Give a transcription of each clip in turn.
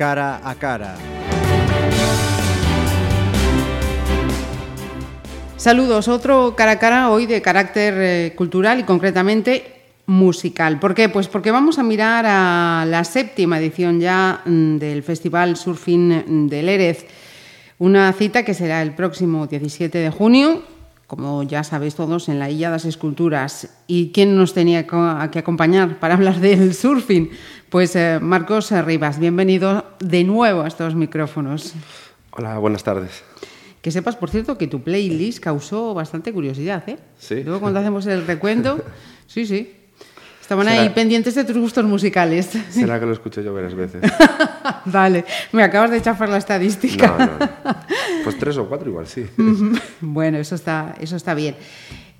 cara a cara. Saludos, otro cara a cara hoy de carácter eh, cultural y concretamente musical. ¿Por qué? Pues porque vamos a mirar a la séptima edición ya mm, del Festival Surfing del Erez, una cita que será el próximo 17 de junio, como ya sabéis todos, en la Illa das Esculturas. ¿Y quién nos tenía que acompañar para hablar del surfing? Pues eh, Marcos Rivas, bienvenido de nuevo a estos micrófonos. Hola, buenas tardes. Que sepas, por cierto, que tu playlist causó bastante curiosidad, ¿eh? Sí. Luego cuando hacemos el recuento, sí, sí. Estaban ahí pendientes de tus gustos musicales. Será que lo escuché yo varias veces. vale, me acabas de chafar la estadística. No, no. Pues tres o cuatro igual, sí. bueno, eso está, eso está bien.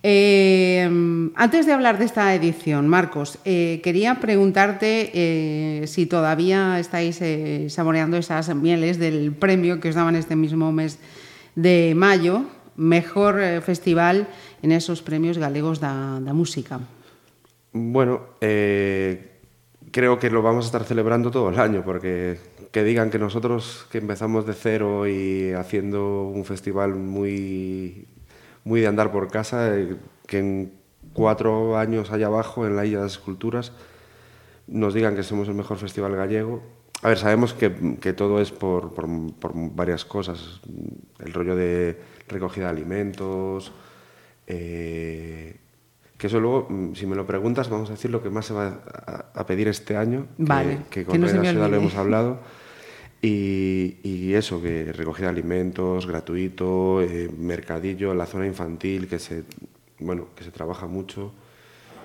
Eh, antes de hablar de esta edición, Marcos, eh, quería preguntarte eh, si todavía estáis saboreando esas mieles del premio que os daban este mismo mes de mayo, mejor festival en esos premios galegos da, da música. Bueno, eh, creo que lo vamos a estar celebrando todo el año, porque que digan que nosotros que empezamos de cero y haciendo un festival muy, muy de andar por casa, eh, que en cuatro años allá abajo, en la Isla de las Esculturas, nos digan que somos el mejor festival gallego, a ver, sabemos que, que todo es por, por, varias cosas. El rollo de recogida de alimentos. Eh, que eso luego, mm, si me lo preguntas, vamos a decir lo que más se va a, a pedir este año. Vale, que, que con no la ciudad lo hemos hablado. Y, y, eso, que recogida de alimentos, gratuito, eh, mercadillo, la zona infantil, que se, bueno, que se trabaja mucho.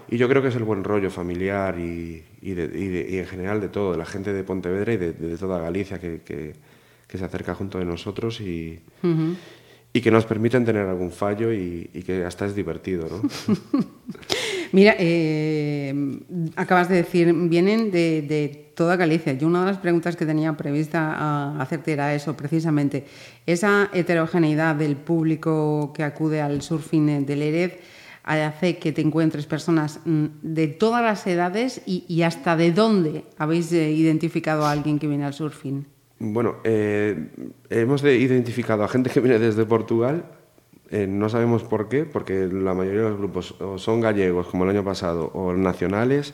Y yo creo que es el buen rollo familiar y, y, de, y, de, y en general de todo, de la gente de Pontevedra y de, de toda Galicia que, que, que, se acerca junto de nosotros y, uh -huh. Y que nos permiten tener algún fallo y, que hasta es divertido. ¿no? Mira, eh, acabas de decir, vienen de, toda Galicia. Yo una de las preguntas que tenía prevista hacerte era eso, precisamente, esa heterogeneidad del público que acude al surfing del Erez hace que te encuentres personas mm, de todas las edades y, y hasta de dónde habéis eh, identificado a alguien que viene al surfing. Bueno, eh, hemos identificado a gente que viene desde Portugal, eh, no sabemos por qué, porque la mayoría de los grupos o son gallegos, como el año pasado, o nacionales,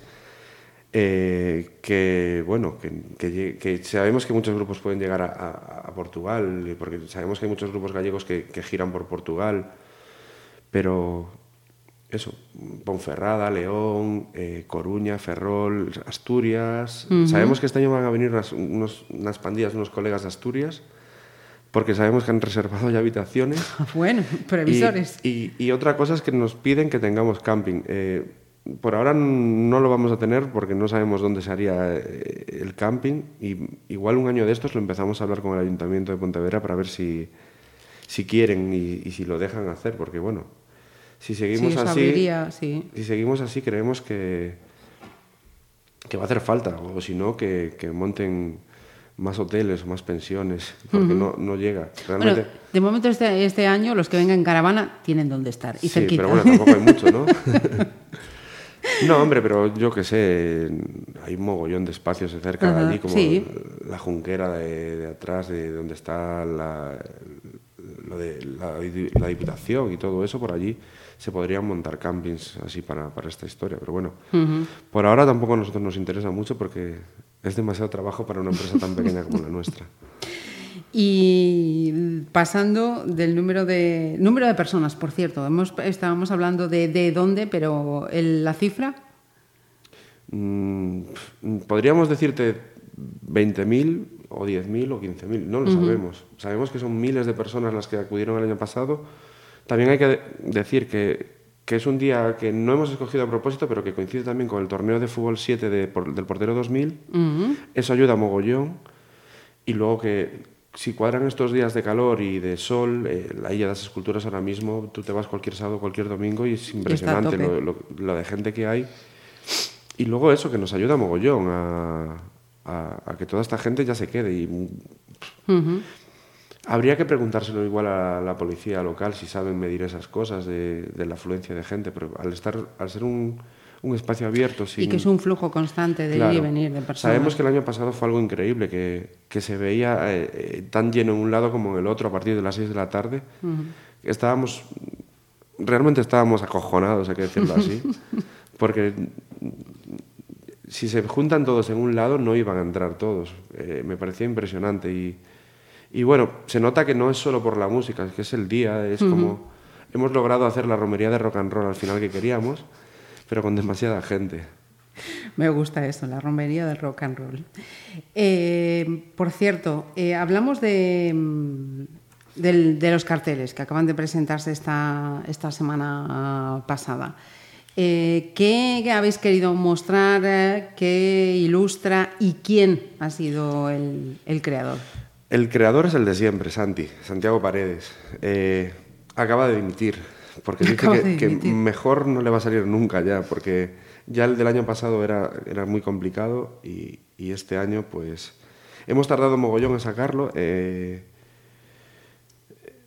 eh, que, bueno, que, sabemos que muchos grupos pueden llegar a, Portugal, porque sabemos que hay muchos grupos gallegos que giran por Portugal, pero eso, Ponferrada, León, eh, Coruña, Ferrol, Asturias. Uh -huh. Sabemos que este año van a venir unas, unos, unas pandillas, unos colegas de Asturias, porque sabemos que han reservado ya habitaciones. bueno, previsores. Y, y, y, otra cosa es que nos piden que tengamos camping. Eh, por ahora no lo vamos a tener porque no sabemos dónde se haría eh, el camping. Y igual un año de estos lo empezamos a hablar con el Ayuntamiento de Pontevedra para ver si, si quieren y, y si lo dejan hacer, porque bueno, si seguimos sí, así, abriría, sí. si seguimos así creemos que, que va a hacer falta, o si no, que, que monten más hoteles o más pensiones, porque uh -huh. no, no, llega. Realmente... Bueno, de momento este, este año los que vengan en caravana tienen dónde estar, y sí, cerquita. pero bueno, tampoco hay mucho, ¿no? no, hombre, pero yo que sé, hay un mogollón de espacios cerca uh -huh, de allí, como sí. la junquera de, de, atrás, de donde está la, lo de la, la diputación y todo eso, por allí se podrían montar campings así para, para esta historia. Pero bueno, uh -huh. por ahora tampoco a nosotros nos interesa mucho porque es demasiado trabajo para una empresa tan pequeña como la nuestra. Y pasando del número de número de personas, por cierto, hemos, estábamos hablando de, de dónde, pero el, la cifra. Mm, podríamos decirte 20.000 o 10.000 o 15.000, no lo uh -huh. sabemos. Sabemos que son miles de personas las que acudieron el año pasado también hay que decir que, que, es un día que no hemos escogido a propósito, pero que coincide también con el torneo de fútbol 7 de, por, del portero 2000. Uh -huh. Eso ayuda a mogollón. Y luego que si cuadran estos días de calor y de sol, eh, isla de las esculturas ahora mismo, tú te vas cualquier sábado, cualquier domingo y es impresionante lo, lo, lo, de gente que hay. Y luego eso, que nos ayuda a mogollón a, a, a que toda esta gente ya se quede. Y, uh -huh. Habría que preguntárselo igual a la policía local si saben medir esas cosas de, de la afluencia de gente, pero al, estar, al ser un, un espacio abierto. Y que es un flujo constante de ir y venir de personas. Sabemos que el año pasado fue algo increíble, que, que se veía eh, eh, tan lleno en un lado como en el otro a partir de las 6 de la tarde. Estábamos, realmente estábamos acojonados, hay que decirlo así, porque si se juntan todos en un lado no iban a entrar todos. Eh, me parecía impresionante y, y, bueno, se nota que no es solo por la música, es que es el día, es como... Hemos logrado hacer la romería de rock and roll al final que queríamos pero con demasiada gente. Me gusta eso, la romería del rock and roll. Eh, por cierto, eh, hablamos de, mm, de, los carteles que acaban de presentarse esta, esta semana pasada. Eh, ¿Qué habéis querido mostrar? ¿Qué ilustra y quién ha sido el, el, creador? El creador es el de siempre, Santi, Santiago Paredes. acaba de dimitir porque dice que, mejor no le va a salir nunca ya, porque ya el del año pasado era, era muy complicado y, y este año pues hemos tardado mogollón en sacarlo. Eh,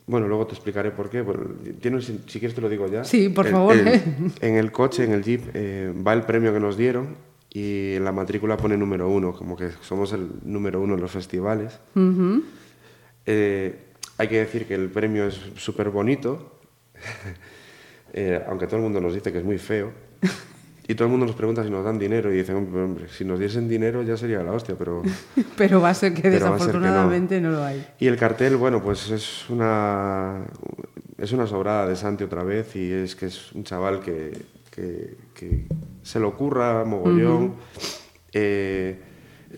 bueno, luego te explicaré por qué. si, quieres te lo digo ya. Sí, por favor. en el coche, en el jeep, eh, va el premio que nos dieron y en la matrícula pone número uno, como que somos el número uno en los festivales. Eh, hay que decir que el premio es súper bonito, Eh, aunque todo el mundo nos dice que es muy feo. Y todo el mundo nos pregunta si nos dan dinero y dicen, hombre, si nos diesen dinero ya sería la hostia, pero... pero va a ser que desafortunadamente no. lo hay. Y el cartel, bueno, pues es una, es una sobrada de Santi otra vez y es que es un chaval que, que, se lo ocurra mogollón. Eh,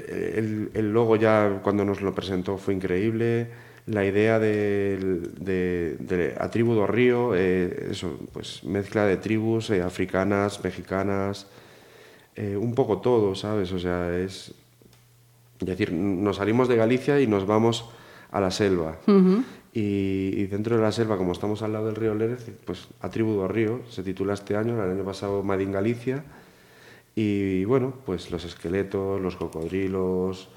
el, el logo ya cuando nos lo presentó fue increíble la idea de, de, de a tribu do río, eh, eso, pues mezcla de tribus eh, africanas, mexicanas, eh, un poco todo, ¿sabes? O sea, es... Es decir, nos salimos de Galicia y nos vamos a la selva. y, dentro de la selva, como estamos al lado del río Lérez, pues a tribu do río, se titula este año, el año pasado Made in Galicia, y bueno, pues los esqueletos, los cocodrilos,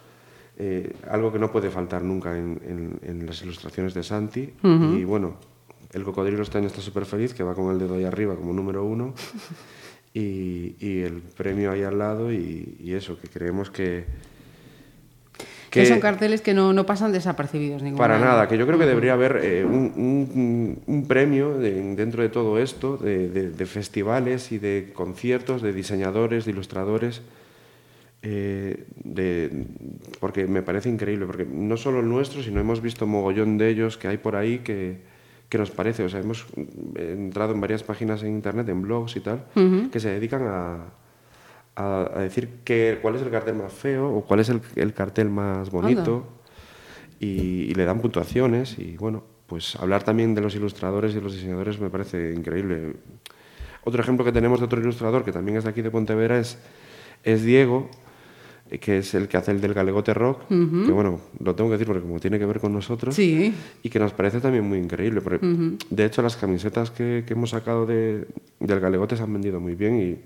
eh, algo que no puede faltar nunca en, las ilustraciones de Santi. Y bueno, el cocodrilo este año está súper feliz, que va con el dedo ahí arriba como número uno. y, el premio ahí al lado y, eso, que creemos que... Que, son carteles que no, no pasan desapercibidos. Para nada, que yo creo que debería haber eh, un, un, premio dentro de todo esto, de, de, festivales y de conciertos, de diseñadores, de ilustradores, eh, de, porque me parece increíble, porque no solo el nuestro, sino hemos visto mogollón de ellos que hay por ahí que, que nos parece, o sea, hemos entrado en varias páginas en internet, en blogs y tal, que se dedican a, a, decir que, cuál es el cartel más feo o cuál es el, el cartel más bonito y, y, le dan puntuaciones y bueno, pues hablar también de los ilustradores y los diseñadores me parece increíble. Otro ejemplo que tenemos de otro ilustrador que también es de aquí de Pontevedra es, es Diego, que es el que hace el del Galegote Rock, que bueno, lo tengo que decir porque como tiene que ver con nosotros, y que nos parece también muy increíble. Porque, De hecho, las camisetas que, que hemos sacado de, del Galegote se han vendido muy bien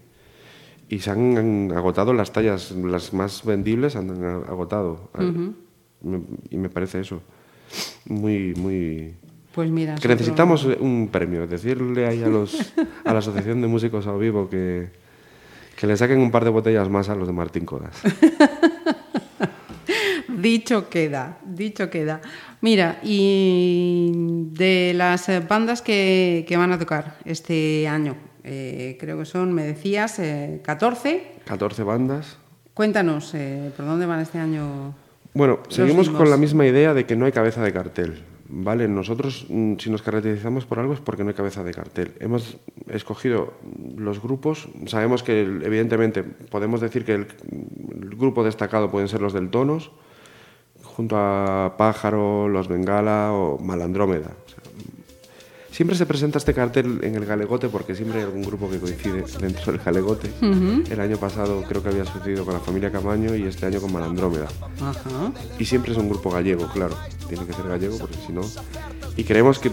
y, y se han agotado las tallas, las más vendibles han agotado. y me parece eso muy, muy... Pues mira, que necesitamos un premio, decirle ahí a, los, a la Asociación de Músicos a Vivo que que le saquen un par de botellas más a los de Martín Codas. dicho queda, dicho queda. Mira, y de las bandas que, van a tocar este año, eh, creo que son, me decías, 14. Eh, 14 bandas. Cuéntanos, eh, ¿por dónde van este año? Bueno, seguimos con la misma idea de que no hay cabeza de cartel. ¿Vale? Nosotros, mm, si nos caracterizamos por algo es porque no hay cabeza de cartel. Hemos escogido los grupos, sabemos que evidentemente podemos decir que el, grupo destacado pueden ser los del Tonos, junto a Pájaro, Los Bengala o Malandrómeda. Siempre se presenta este cartel en el Galegote porque siempre hay algún grupo que coincide dentro del Galegote. El año pasado creo que había sucedido con la familia Camaño y este año con Malandrómeda. Y siempre es un grupo gallego, claro. Tiene que ser gallego porque si no... Y creemos que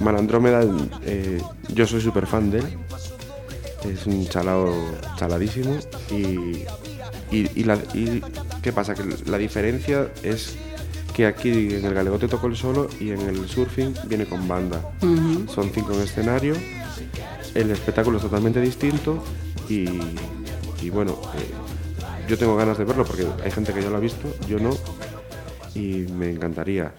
Malandrómeda, eh, yo soy súper fan de él. Es un chalado chaladísimo y, y, la, y ¿qué pasa? Que la diferencia es que aquí en el Galegote tocó el solo y en el surfing viene con banda. Son cinco en escenario, el espectáculo es totalmente distinto y, bueno, eh, yo tengo ganas de verlo porque hay gente que ya lo ha visto, yo no, y me encantaría.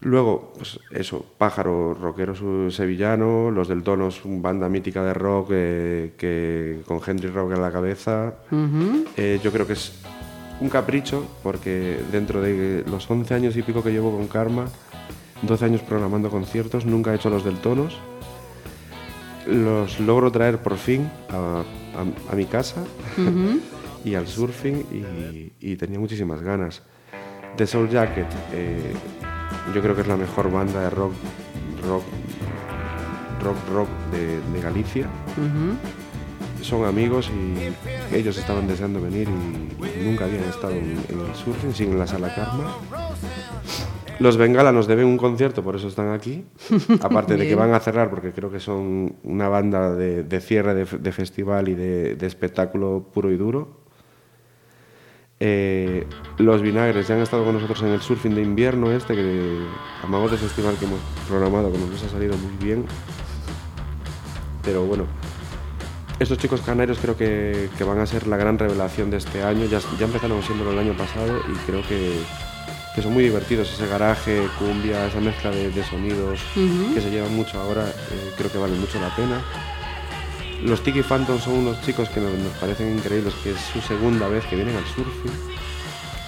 Luego, pues eso, Pájaro, rockero sevillano, Los del Tonos, banda mítica de rock eh, que, con Henry Rock en la cabeza. Eh, yo creo que es un capricho porque dentro de los 11 años y pico que llevo con Karma, 12 años programando conciertos, nunca he hecho Los del Tonos. Los logro traer por fin a, mi casa y al surfing y, tenía muchísimas ganas. The Soul Jacket, eh, yo creo que es la mejor banda de rock, rock, rock, rock de, Galicia. Son amigos y ellos estaban deseando venir y, nunca habían estado en, el surfing, sin la sala Karma. Los Bengala nos deben un concierto, por eso están aquí. Aparte de que van a cerrar, porque creo que son una banda de, cierre de, festival y de, espectáculo puro y duro. Eh, los vinagres ya han estado con nosotros en el surfing de invierno este, que amamos de festival que hemos programado, que nos ha salido muy bien. Pero bueno, estos chicos canarios creo que, van a ser la gran revelación de este año. Ya, ya empezaron siendo el año pasado y creo que, son muy divertidos. Ese garaje, cumbia, esa mezcla de, sonidos que se llevan mucho ahora, eh, creo que vale mucho la pena. Los Tiki Phantom son unos chicos que nos, parecen increíbles, que es su segunda vez que vienen al surfing.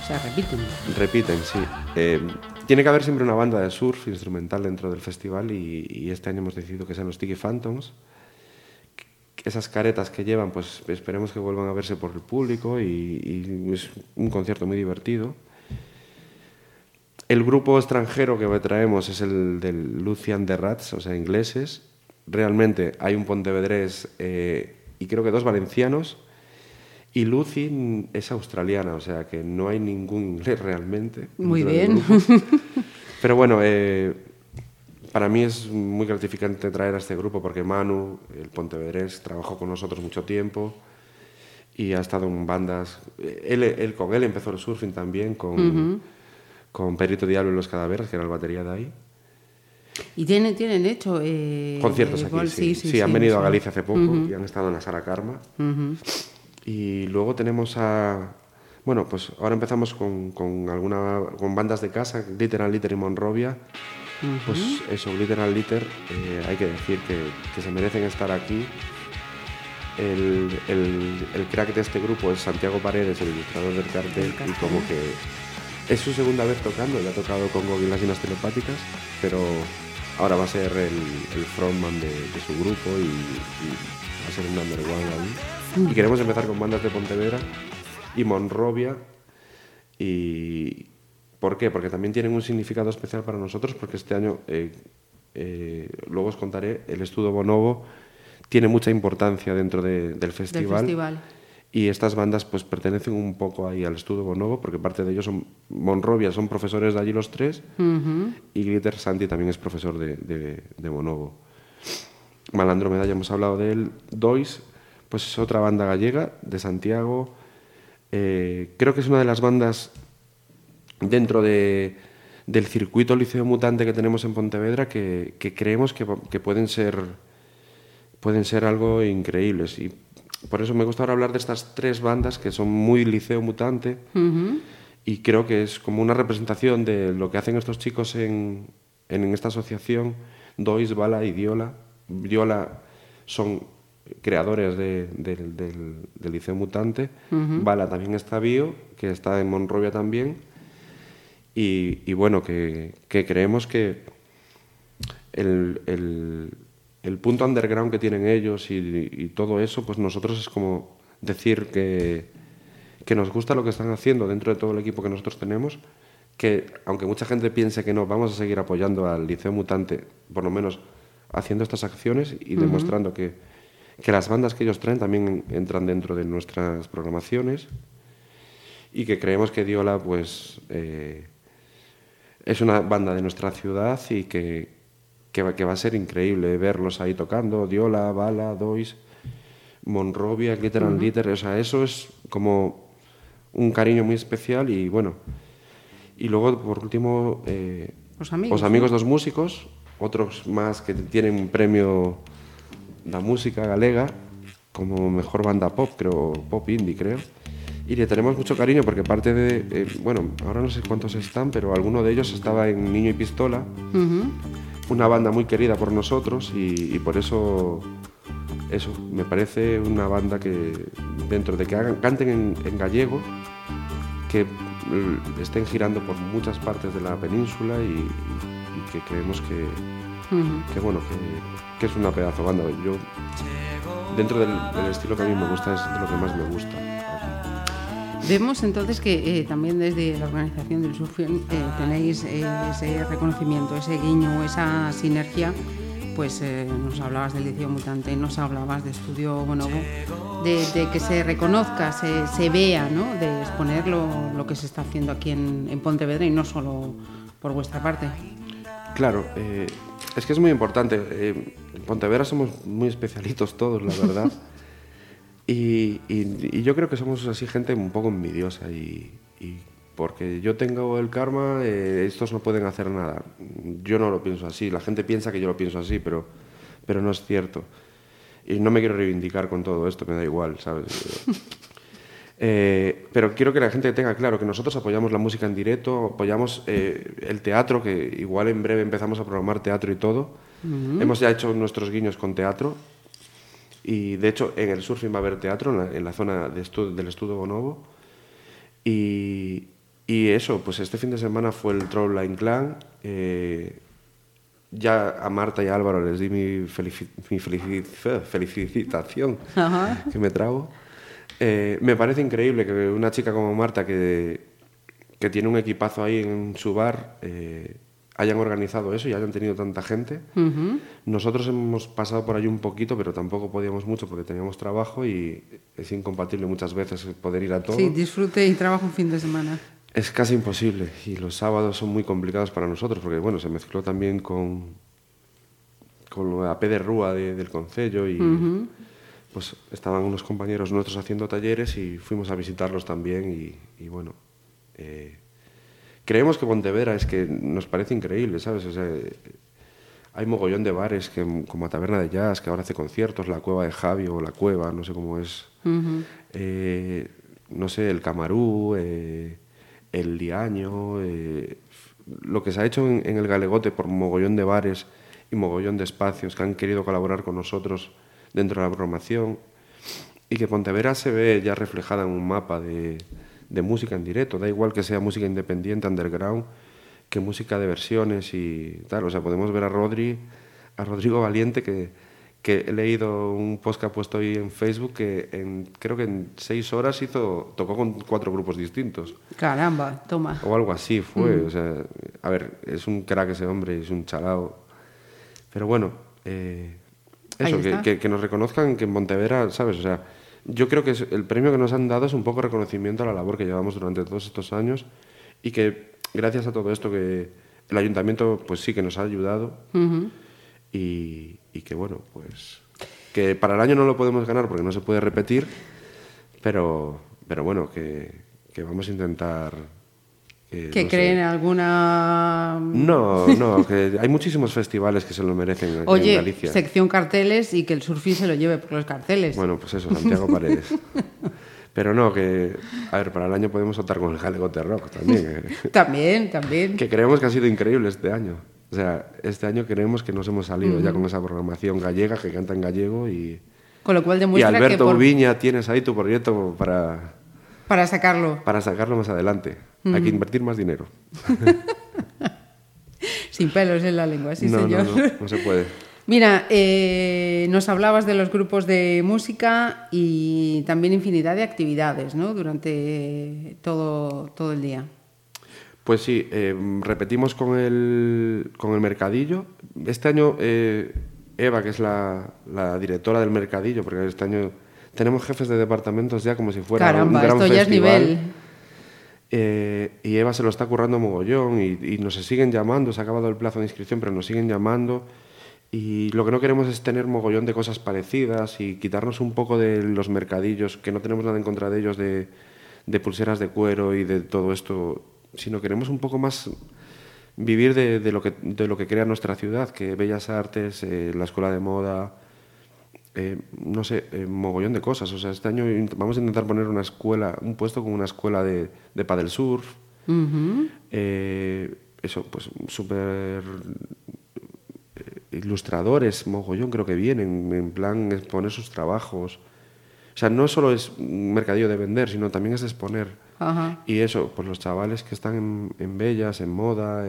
O sea, repiten. Repiten, sí. Eh, tiene que haber siempre una banda de surf instrumental dentro del festival y, este año hemos decidido que sean los Tiki Phantoms. Esas caretas que llevan, pues esperemos que vuelvan a verse por el público y, es un concierto muy divertido. El grupo extranjero que traemos es el del Lucian de Rats, o sea, ingleses, realmente hay un pontevedrés eh, y creo que dos valencianos. Y Lucy es australiana, o sea que no hay ningún inglés realmente. Muy bien. Pero bueno, eh, para mí es muy gratificante traer a este grupo porque Manu, el pontevedrés, trabajó con nosotros mucho tiempo y ha estado en bandas. Él, él con él empezó el surfing también, con, con Perito Diablo y los Cadaveras, que era la batería de ahí. Y tienen, tienen hecho... Eh, Conciertos aquí, sí. Sí, han venido a Galicia hace poco y han estado en la Sala Karma. Y luego tenemos a... Bueno, pues ahora empezamos con, con, alguna, con bandas de casa, Glitter and Litter y Monrovia. Pues eso, Glitter and Litter, eh, hay que decir que, que, se merecen estar aquí. El, el, el, crack de este grupo es Santiago Paredes, el ilustrador del cartel, y como que es su segunda vez tocando, le ha tocado con Gogui las telepáticas, pero ahora va a ser el, frontman de, su grupo y, va a ser un number one ahí. Mm. Y queremos empezar con bandas de Pontevedra y Monrovia. Y, ¿Por qué? Porque también tienen un significado especial para nosotros, porque este año, eh, eh, luego os contaré, el estudio Bonobo tiene mucha importancia dentro del festival. Del festival y estas bandas pues pertenecen un poco ahí al estudio Bonobo, porque parte de ellos son Monrovia, son profesores de allí los tres, y Glitter Santi también es profesor de, de, Bonobo. Malandro ya hemos hablado de él. Dois, pues es otra banda gallega de Santiago. Eh, creo que es una de las bandas dentro de, del circuito Liceo Mutante que tenemos en Pontevedra que, que creemos que, que, pueden ser pueden ser algo increíbles. Y por eso me gusta ahora hablar de estas tres bandas que son muy liceo mutante y creo que es como una representación de lo que hacen estos chicos en, en esta asociación, Dois, Bala y Diola. Diola son creadores del, Liceo Mutante. Bala también está bio, que está en Monrovia también. Y, bueno, que, creemos que el, el punto underground que tienen ellos y, todo eso, pues nosotros es como decir que, que, nos gusta lo que están haciendo dentro de todo el equipo que nosotros tenemos, que aunque mucha gente piense que no, vamos a seguir apoyando al Liceo Mutante, por lo menos haciendo estas acciones y demostrando que, que, las bandas que ellos traen también entran dentro de nuestras programaciones y que creemos que Diola pues eh, es una banda de nuestra ciudad y que, que, va, que va a ser increíble verlos ahí tocando, Diola, Bala, Dois, Monrovia, Glitter and Glitter, o sea, eso es como un cariño muy especial y bueno. Y luego, por último, eh, los amigos, los amigos dos músicos, otros más que tienen un premio da música galega como mejor banda pop, creo, pop indie, creo. Y le tenemos mucho cariño porque parte de, eh, bueno, ahora no sé cuántos están, pero alguno de ellos estaba en Niño y Pistola, una banda muy querida por nosotros y, por eso, eso, me parece una banda que dentro de que hagan, canten en, gallego, que estén girando por muchas partes de la península y, que creemos que, que bueno, que, es una pedazo banda. Yo, dentro del, estilo que a mí me gusta, es de lo que más me gusta. Vemos entonces que eh, también desde la organización del surfing eh, tenéis eh, ese reconocimimo, ese guiño, esa sinergia. Pues nos hablabas del liceo mutante, nos hablabas de Estudio Bonobo, de, de que se reconozca, se, se vea, ¿no? de exponer lo, lo, que se está haciendo aquí en, en Pontevedra y no solo por vuestra parte. Claro, es que es muy importante. en Pontevedra somos muy especialitos todos, la verdad. Y, yo creo que somos así gente un poco envidiosa y, porque yo tengo el karma, eh, estos no pueden hacer nada. Yo no lo pienso así, la gente piensa que yo lo pienso así, pero, pero no es cierto. Y no me quiero reivindicar con todo esto, me da igual, ¿sabes? Eh, pero quiero que la gente tenga claro que nosotros apoyamos la música en directo, apoyamos eh, el teatro, que igual en breve empezamos a programar teatro y todo. Hemos ya hecho nuestros guiños con teatro y de hecho, en el surfing va a haber teatro en la, zona de del Estudio Bonobo. Y, y, eso, pues este fin de semana fue el Troll Line Clan. Eh, ya a Marta y a Álvaro les di mi, mi felicitación, que me trago. Eh, me parece increíble que una chica como Marta, que, que tiene un equipazo ahí en su bar, eh, hayan organizado eso y hayan tenido tanta gente. Nosotros hemos pasado por allí un poquito, pero tampoco podíamos mucho porque teníamos trabajo y es incompatible muchas veces poder ir a todo. Sí, disfrute y trabajo un fin de semana. Es casi imposible y los sábados son muy complicados para nosotros porque bueno, se mezcló también con, con la P de Rúa del Concello y pues estaban unos compañeros nuestros haciendo talleres y fuimos a visitarlos también y, y bueno, eh, creemos que Pontevedra es que nos parece increíble, ¿sabes? O sea, hay mogollón de bares que, como Taberna de Jazz, que ahora hace conciertos, la Cueva de Javi o la Cueva, no sé cómo es. Eh, no sé, el Camarú, eh, el Liaño, eh, lo que se ha hecho en, el Galegote por mogollón de bares y mogollón de espacios que han querido colaborar con nosotros dentro de la programación y que Pontevedra se ve ya reflejada en un mapa de, de música en directo, da igual que sea música independiente, underground, que música de versiones y tal. O sea, podemos ver a Rodri, a Rodrigo Valiente, que, que he leído un post que ha puesto ahí en Facebook que en, creo que en seis horas hizo, tocó con cuatro grupos distintos. Caramba, toma. O algo así fue. Mm. O sea, a ver, es un crack ese hombre, es un chalao. Pero bueno, eh, eso, que, que, que, nos reconozcan que en Montevera, ¿sabes? O sea, yo creo que el premio que nos han dado es un poco reconocimiento a la labor que llevamos durante todos estos años y que gracias a todo esto que el ayuntamiento pues sí que nos ha ayudado y, que bueno, pues que para el año no lo podemos ganar porque no se puede repetir, pero, pero bueno, que, que vamos a intentar que creen alguna... No, no, que hay muchísimos festivales que se lo merecen Oye, en Galicia. sección carteles y que el surfing se lo lleve por los carteles. Bueno, pues eso, Santiago Paredes. Pero no, que, a ver, para el año podemos optar con el Galegote Rock también. Eh. también, también. Que creemos que ha sido increíble este año. O sea, este año creemos que nos hemos salido ya con esa programación gallega que canta en gallego y... Con lo cual demuestra y Alberto que Ubiña, tienes ahí tu proyecto para... Para sacarlo. Para sacarlo más adelante. Hay que invertir más dinero. Sin pelos en la lengua, sí, no, señor. No, no, no se puede. Mira, eh, nos hablabas de los grupos de música y también infinidad de actividades, ¿no? Durante todo, todo el día. Pues sí, eh, repetimos con el, con el mercadillo. Este año, eh, Eva, que es la, la, directora del mercadillo, porque este año tenemos jefes de departamentos ya como si fuera Caramba, un gran esto ya es nivel. Eh, y Eva se lo está currando mogollón y, nos siguen llamando, se ha acabado el plazo de inscripción, pero nos siguen llamando. Y lo que no queremos es tener mogollón de cosas parecidas y quitarnos un poco de los mercadillos, que no tenemos nada en contra de ellos, de, pulseras de cuero y de todo esto, sino queremos un poco más vivir de, lo, que, de lo que crea nuestra ciudad, que Bellas Artes, eh, la Escuela de Moda, eh, no sé, eh, mogollón de cosas. O sea, este año vamos a intentar poner una escuela, un puesto con una escuela de, de paddle surf. eh, eso, pues súper ilustradores, mogollón creo que vienen, en plan exponer sus trabajos. O sea, no solo es un mercadillo de vender, sino también es exponer. Y eso, pues los chavales que están en, en Bellas, en moda,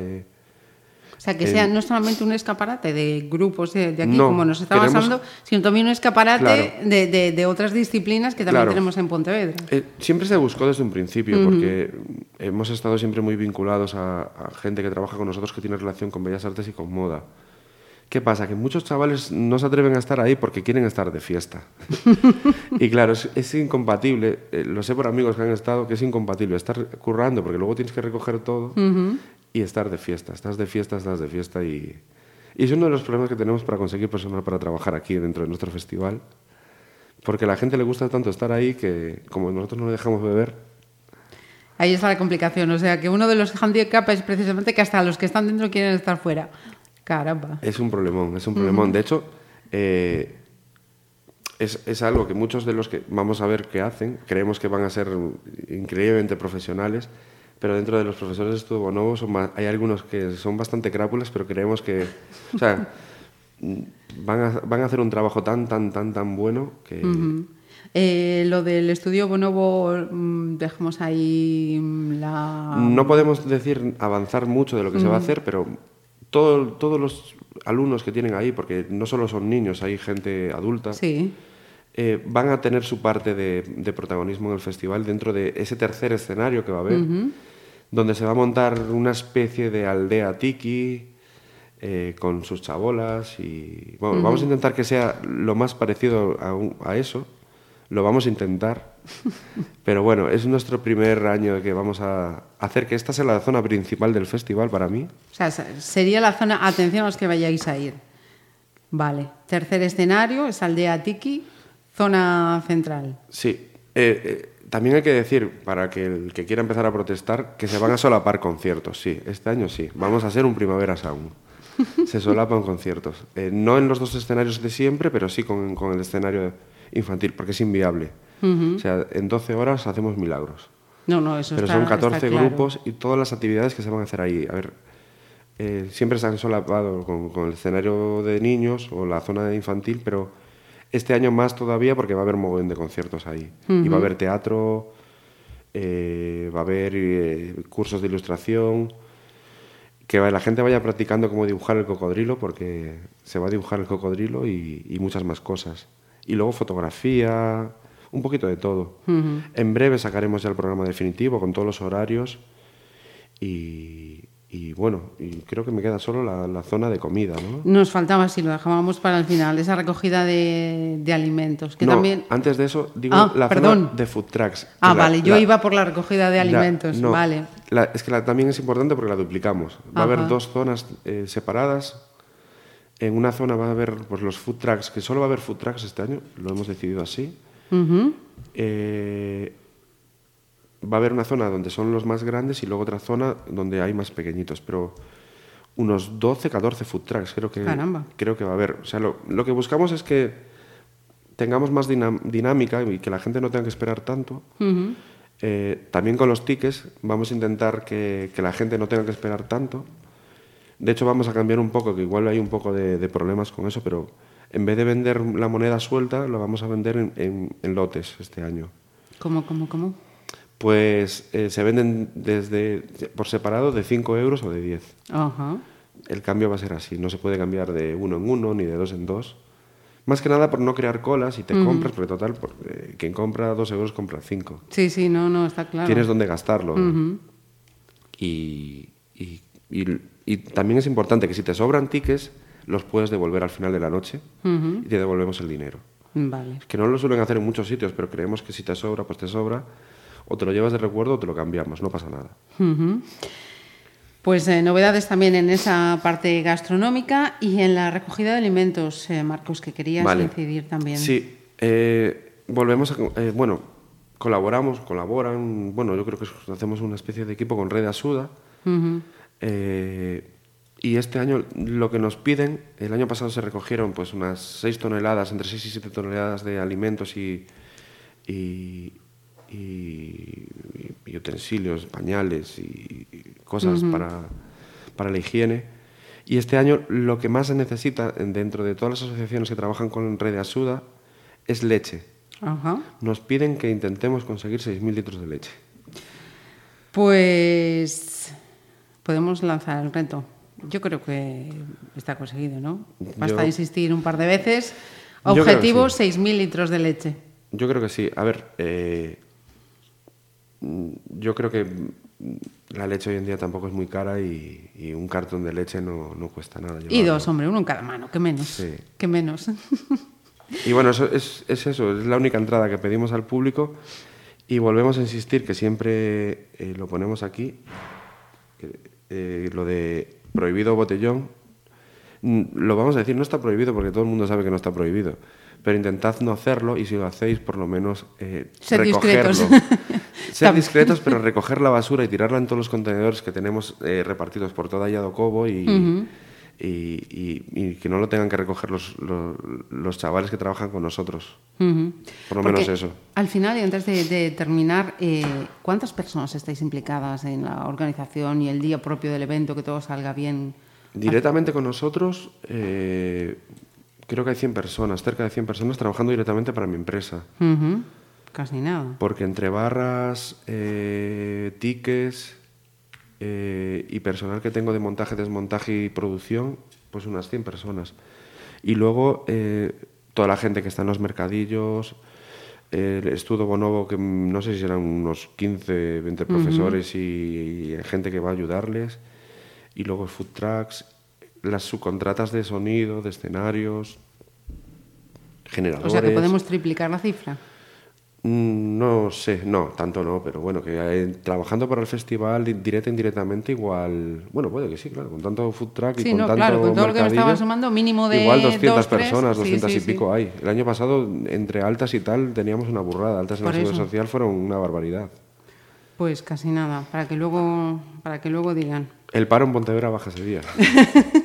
O sea, que Eh, sea no solamente un escaparate de grupos de, de aquí, No, como nos queremos- hablando, sino también un escaparate Claro. de, de- de otras disciplinas que también Claro. tenemos en Pontevedra. Eh, siempre se buscó desde un principio, porque hemos estado siempre muy vinculados a, a gente que trabaja con nosotros que tiene relación con bellas artes y con moda. ¿Qué pasa? Que muchos chavales no se atreven a estar ahí porque quieren estar de fiesta. y claro, es, es incompatible, eh, lo sé por amigos que han estado, que es incompatible estar currando porque luego tienes que recoger todo y estar de fiesta. Estás de fiesta, estás de fiesta y, y es uno de los problemas que tenemos para conseguir personal para trabajar aquí dentro de nuestro festival. Porque a la gente le gusta tanto estar ahí que como nosotros no le dejamos beber, Ahí está la complicación. O sea, que uno de los handicaps es precisamente que hasta los que están dentro quieren estar fuera. Caramba. es un problemón, es un problemón. De hecho, eh, es, es algo que muchos de los que vamos a ver que hacen, creemos que van a ser increíblemente profesionales, pero dentro de los profesores de estudio Bonobo son hay algunos que son bastante crápulas, pero creemos que, o sea, mm, van a, van a hacer un trabajo tan, tan, tan, tan bueno que... Eh, lo del estudio Bonobo, mm, dejamos ahí mm, la... No podemos decir avanzar mucho de lo que se va a hacer, pero todo- todos los alumnos que tienen ahí, porque no solo son niños, hay gente adulta, Sí. eh, van a tener su parte de, de protagonismo en el festival dentro de ese tercer escenario que va a haber, donde se va a montar una especie de aldea tiki eh, con sus chabolas y bueno, vamos a intentar que sea lo más parecido a, un- a eso. Lo vamos a intentar, pero bueno, es nuestro primer año que vamos a hacer que esta sea la zona principal del festival para mí. O sea, se- sería la zona... Atención a los que vayáis a ir. Vale. Tercer escenario es Aldea Tiki, zona central. Sí. Eh, eh, también hay que decir, para que el que quiera empezar a protestar, que se van a solapar conciertos. Sí, este año sí. Vamos a hacer un Primavera Sound. Se solapan conciertos. Eh, no en los dos escenarios de siempre, pero sí con, con el escenario infantil, porque es inviable. O sea, en 12 horas hacemos milagros. No, no, eso Pero está son 14 está claro. grupos y todas las actividades que se van a hacer ahí. A ver, eh, siempre se han solapado con, con el escenario de niños o la zona de infantil, pero este año más todavía porque va a haber un montón de conciertos ahí. Y va a haber teatro, eh, va a haber eh, cursos de ilustración, que la gente vaya practicando cómo dibujar el cocodrilo, porque se va a dibujar el cocodrilo y, y muchas más cosas. Y luego fotografía, un poquito de todo. En breve sacaremos ya el programa definitivo con todos los horarios y, y bueno, y creo que me queda solo la, la zona de comida, ¿no? Nos faltaba, si lo dejábamos para el final, esa recogida de, de alimentos, que No, también... antes de eso digo Ah, la perdón. zona de food trucks. Ah, la- vale, yo la- iba por la recogida de alimentos, no, vale. la- es que la- también es importante porque la duplicamos. Va a haber dos zonas eh, separadas. En una zona va a haber pues, los food trucks, que solo va a haber food trucks este año, lo hemos decidido así. Eh, va a haber una zona donde son los más grandes y luego otra zona donde hay más pequeñitos, pero unos 12, 14 food trucks creo que, Caramba. creo que va a haber. O sea, lo, lo que buscamos es que tengamos más dinámica y que la gente no tenga que esperar tanto. Eh, también con los tickets vamos a intentar que, que la gente no tenga que esperar tanto. De hecho, vamos a cambiar un poco, que igual hay un poco de, de problemas con eso, pero en vez de vender la moneda suelta, lo vamos a vender en, en- en lotes este año. ¿Cómo, cómo, cómo? Pues eh, se venden desde por separado de 5 euros o de 10. Ajá. El cambio va a ser así, no se puede cambiar de uno en uno ni de dos en dos. Más que nada por no crear colas y te compras, porque total, por- eh, quien compra 2 euros compra 5. Sí, sí, no, no, está claro. Tienes donde gastarlo. y, y- y- y también es importante que si te sobran tickets, los puedes devolver al final de la noche y te devolvemos el dinero. Vale. Que no lo suelen hacer en muchos sitios, pero creemos que si te sobra, pues te sobra. O te lo llevas de recuerdo o te lo cambiamos, no pasa nada. Pues eh, novedades también en esa parte gastronómica y en la recogida de alimentos, eh, Marcos, que querías Vale. incidir también. Sí, eh, volvemos a... bueno, colaboramos, colaboran... Bueno, yo creo que hacemos una especie de equipo con Red Asuda. Y este año lo que nos piden, el año pasado se recogieron pues unas 6 toneladas, entre 6 y 7 toneladas de alimentos y, y, y, y utensilios, pañales y cosas para, para la higiene. Y este año lo que más se necesita dentro de todas las asociaciones que trabajan con Red de Asuda es leche. Ajá. Nos piden que intentemos conseguir 6.000 litros de leche. Pues podemos lanzar el reto. Yo creo que está conseguido, ¿no? Basta Yo- insistir un par de veces. Objetivo, sí. 6.000 litros de leche. Yo creo que sí. A ver, eh, yo creo que la leche hoy en día tampoco es muy cara y, y un cartón de leche no, no cuesta nada. Y dos, hombre, uno en cada mano, que menos. Sí. Que menos. Y bueno, eso es, es eso, es la única entrada que pedimos al público y volvemos a insistir que siempre eh, lo ponemos aquí, eh, lo de prohibido botellón, mm, lo vamos a decir, no está prohibido porque todo el mundo sabe que no está prohibido, pero intentad no hacerlo y si lo hacéis, por lo menos eh, Sed recogerlo. discretos. Ser discretos, pero recoger la basura y tirarla en todos los contenedores que tenemos eh, repartidos por toda Yadocobo y, y, y- y que no lo tengan que recoger los, los, los chavales que trabajan con nosotros. Por lo Porque menos eso. Al final, y antes de, de terminar, eh, ¿cuántas personas estáis implicadas en la organización y el día propio del evento, que todo salga bien? Directamente con nosotros, eh, creo que hay 100 personas, cerca de 100 personas trabajando directamente para mi empresa. Ujú. Casi nada. Porque entre barras, eh, tickets eh, y personal que tengo de montaje, desmontaje y producción, pues unas 100 personas. Y luego eh, toda la gente que está en los mercadillos, el estudio Bonobo, que no sé si serán unos 15, 20 profesores y, y gente que va a ayudarles. Y luego food trucks, las subcontratas de sonido, de escenarios, generadores. O sea que podemos triplicar la cifra. Mm, No sé, no, tanto no, pero bueno, que eh, trabajando para el festival, di- directa e indirectamente, igual. Bueno, puede que sí, claro, con tanto food truck y Sí, con no, tanto. claro, con todo lo que me estaba sumando, mínimo de Igual 200 dos, tres, personas, sí, 200 sí, y pico hay. El año pasado, entre altas y tal, teníamos una burrada. Altas en Por la seguridad social fueron una barbaridad. Pues casi nada, para que luego, para que luego digan. El paro en Pontevedra baja ese día.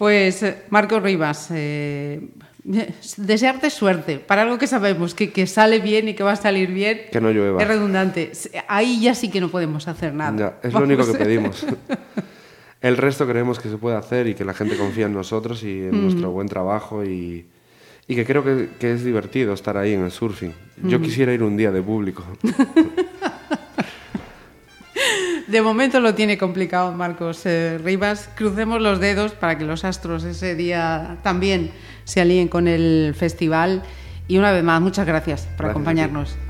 Pues eh, Marcos Rivas, eh, desearte suerte para algo que sabemos que, que sale bien y que va a salir bien. Que no llueva. Es redundante. Ahí ya sí que no podemos hacer nada. Ya, es lo único que pedimos. El resto creemos que se puede hacer y que la gente confía en nosotros y en nuestro buen trabajo y, y que creo que, que es divertido estar ahí en el surfing. Yo quisiera ir un día de público. De momento lo tiene complicado Marcos eh, Rivas. Crucemos los dedos para que los astros ese día también se alíen con el festival. Y una vez más, muchas gracias por Gracias acompañarnos.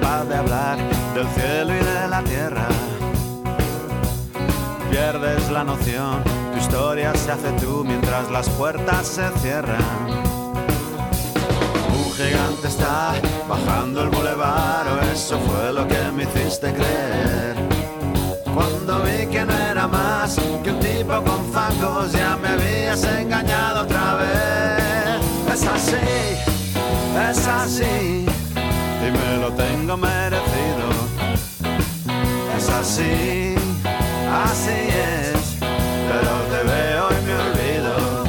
Capaz de hablar del cielo y de la tierra. Pierdes la noción, tu historia se hace tú mientras las puertas se cierran. Un gigante está bajando el bulevar, o eso fue lo que me hiciste creer. Cuando vi que no era más que un tipo con facos, ya me habías engañado otra vez. Es así, es así, y me lo merecido. Es así, así es, pero te veo y me olvido.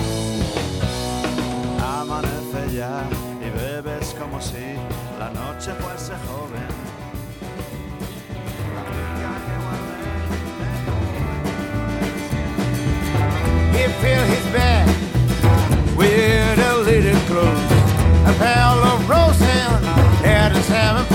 Amanece ya y bebes como si la noche fuese joven. He filled his bag with a little clothes, a pail of roasting, had a seven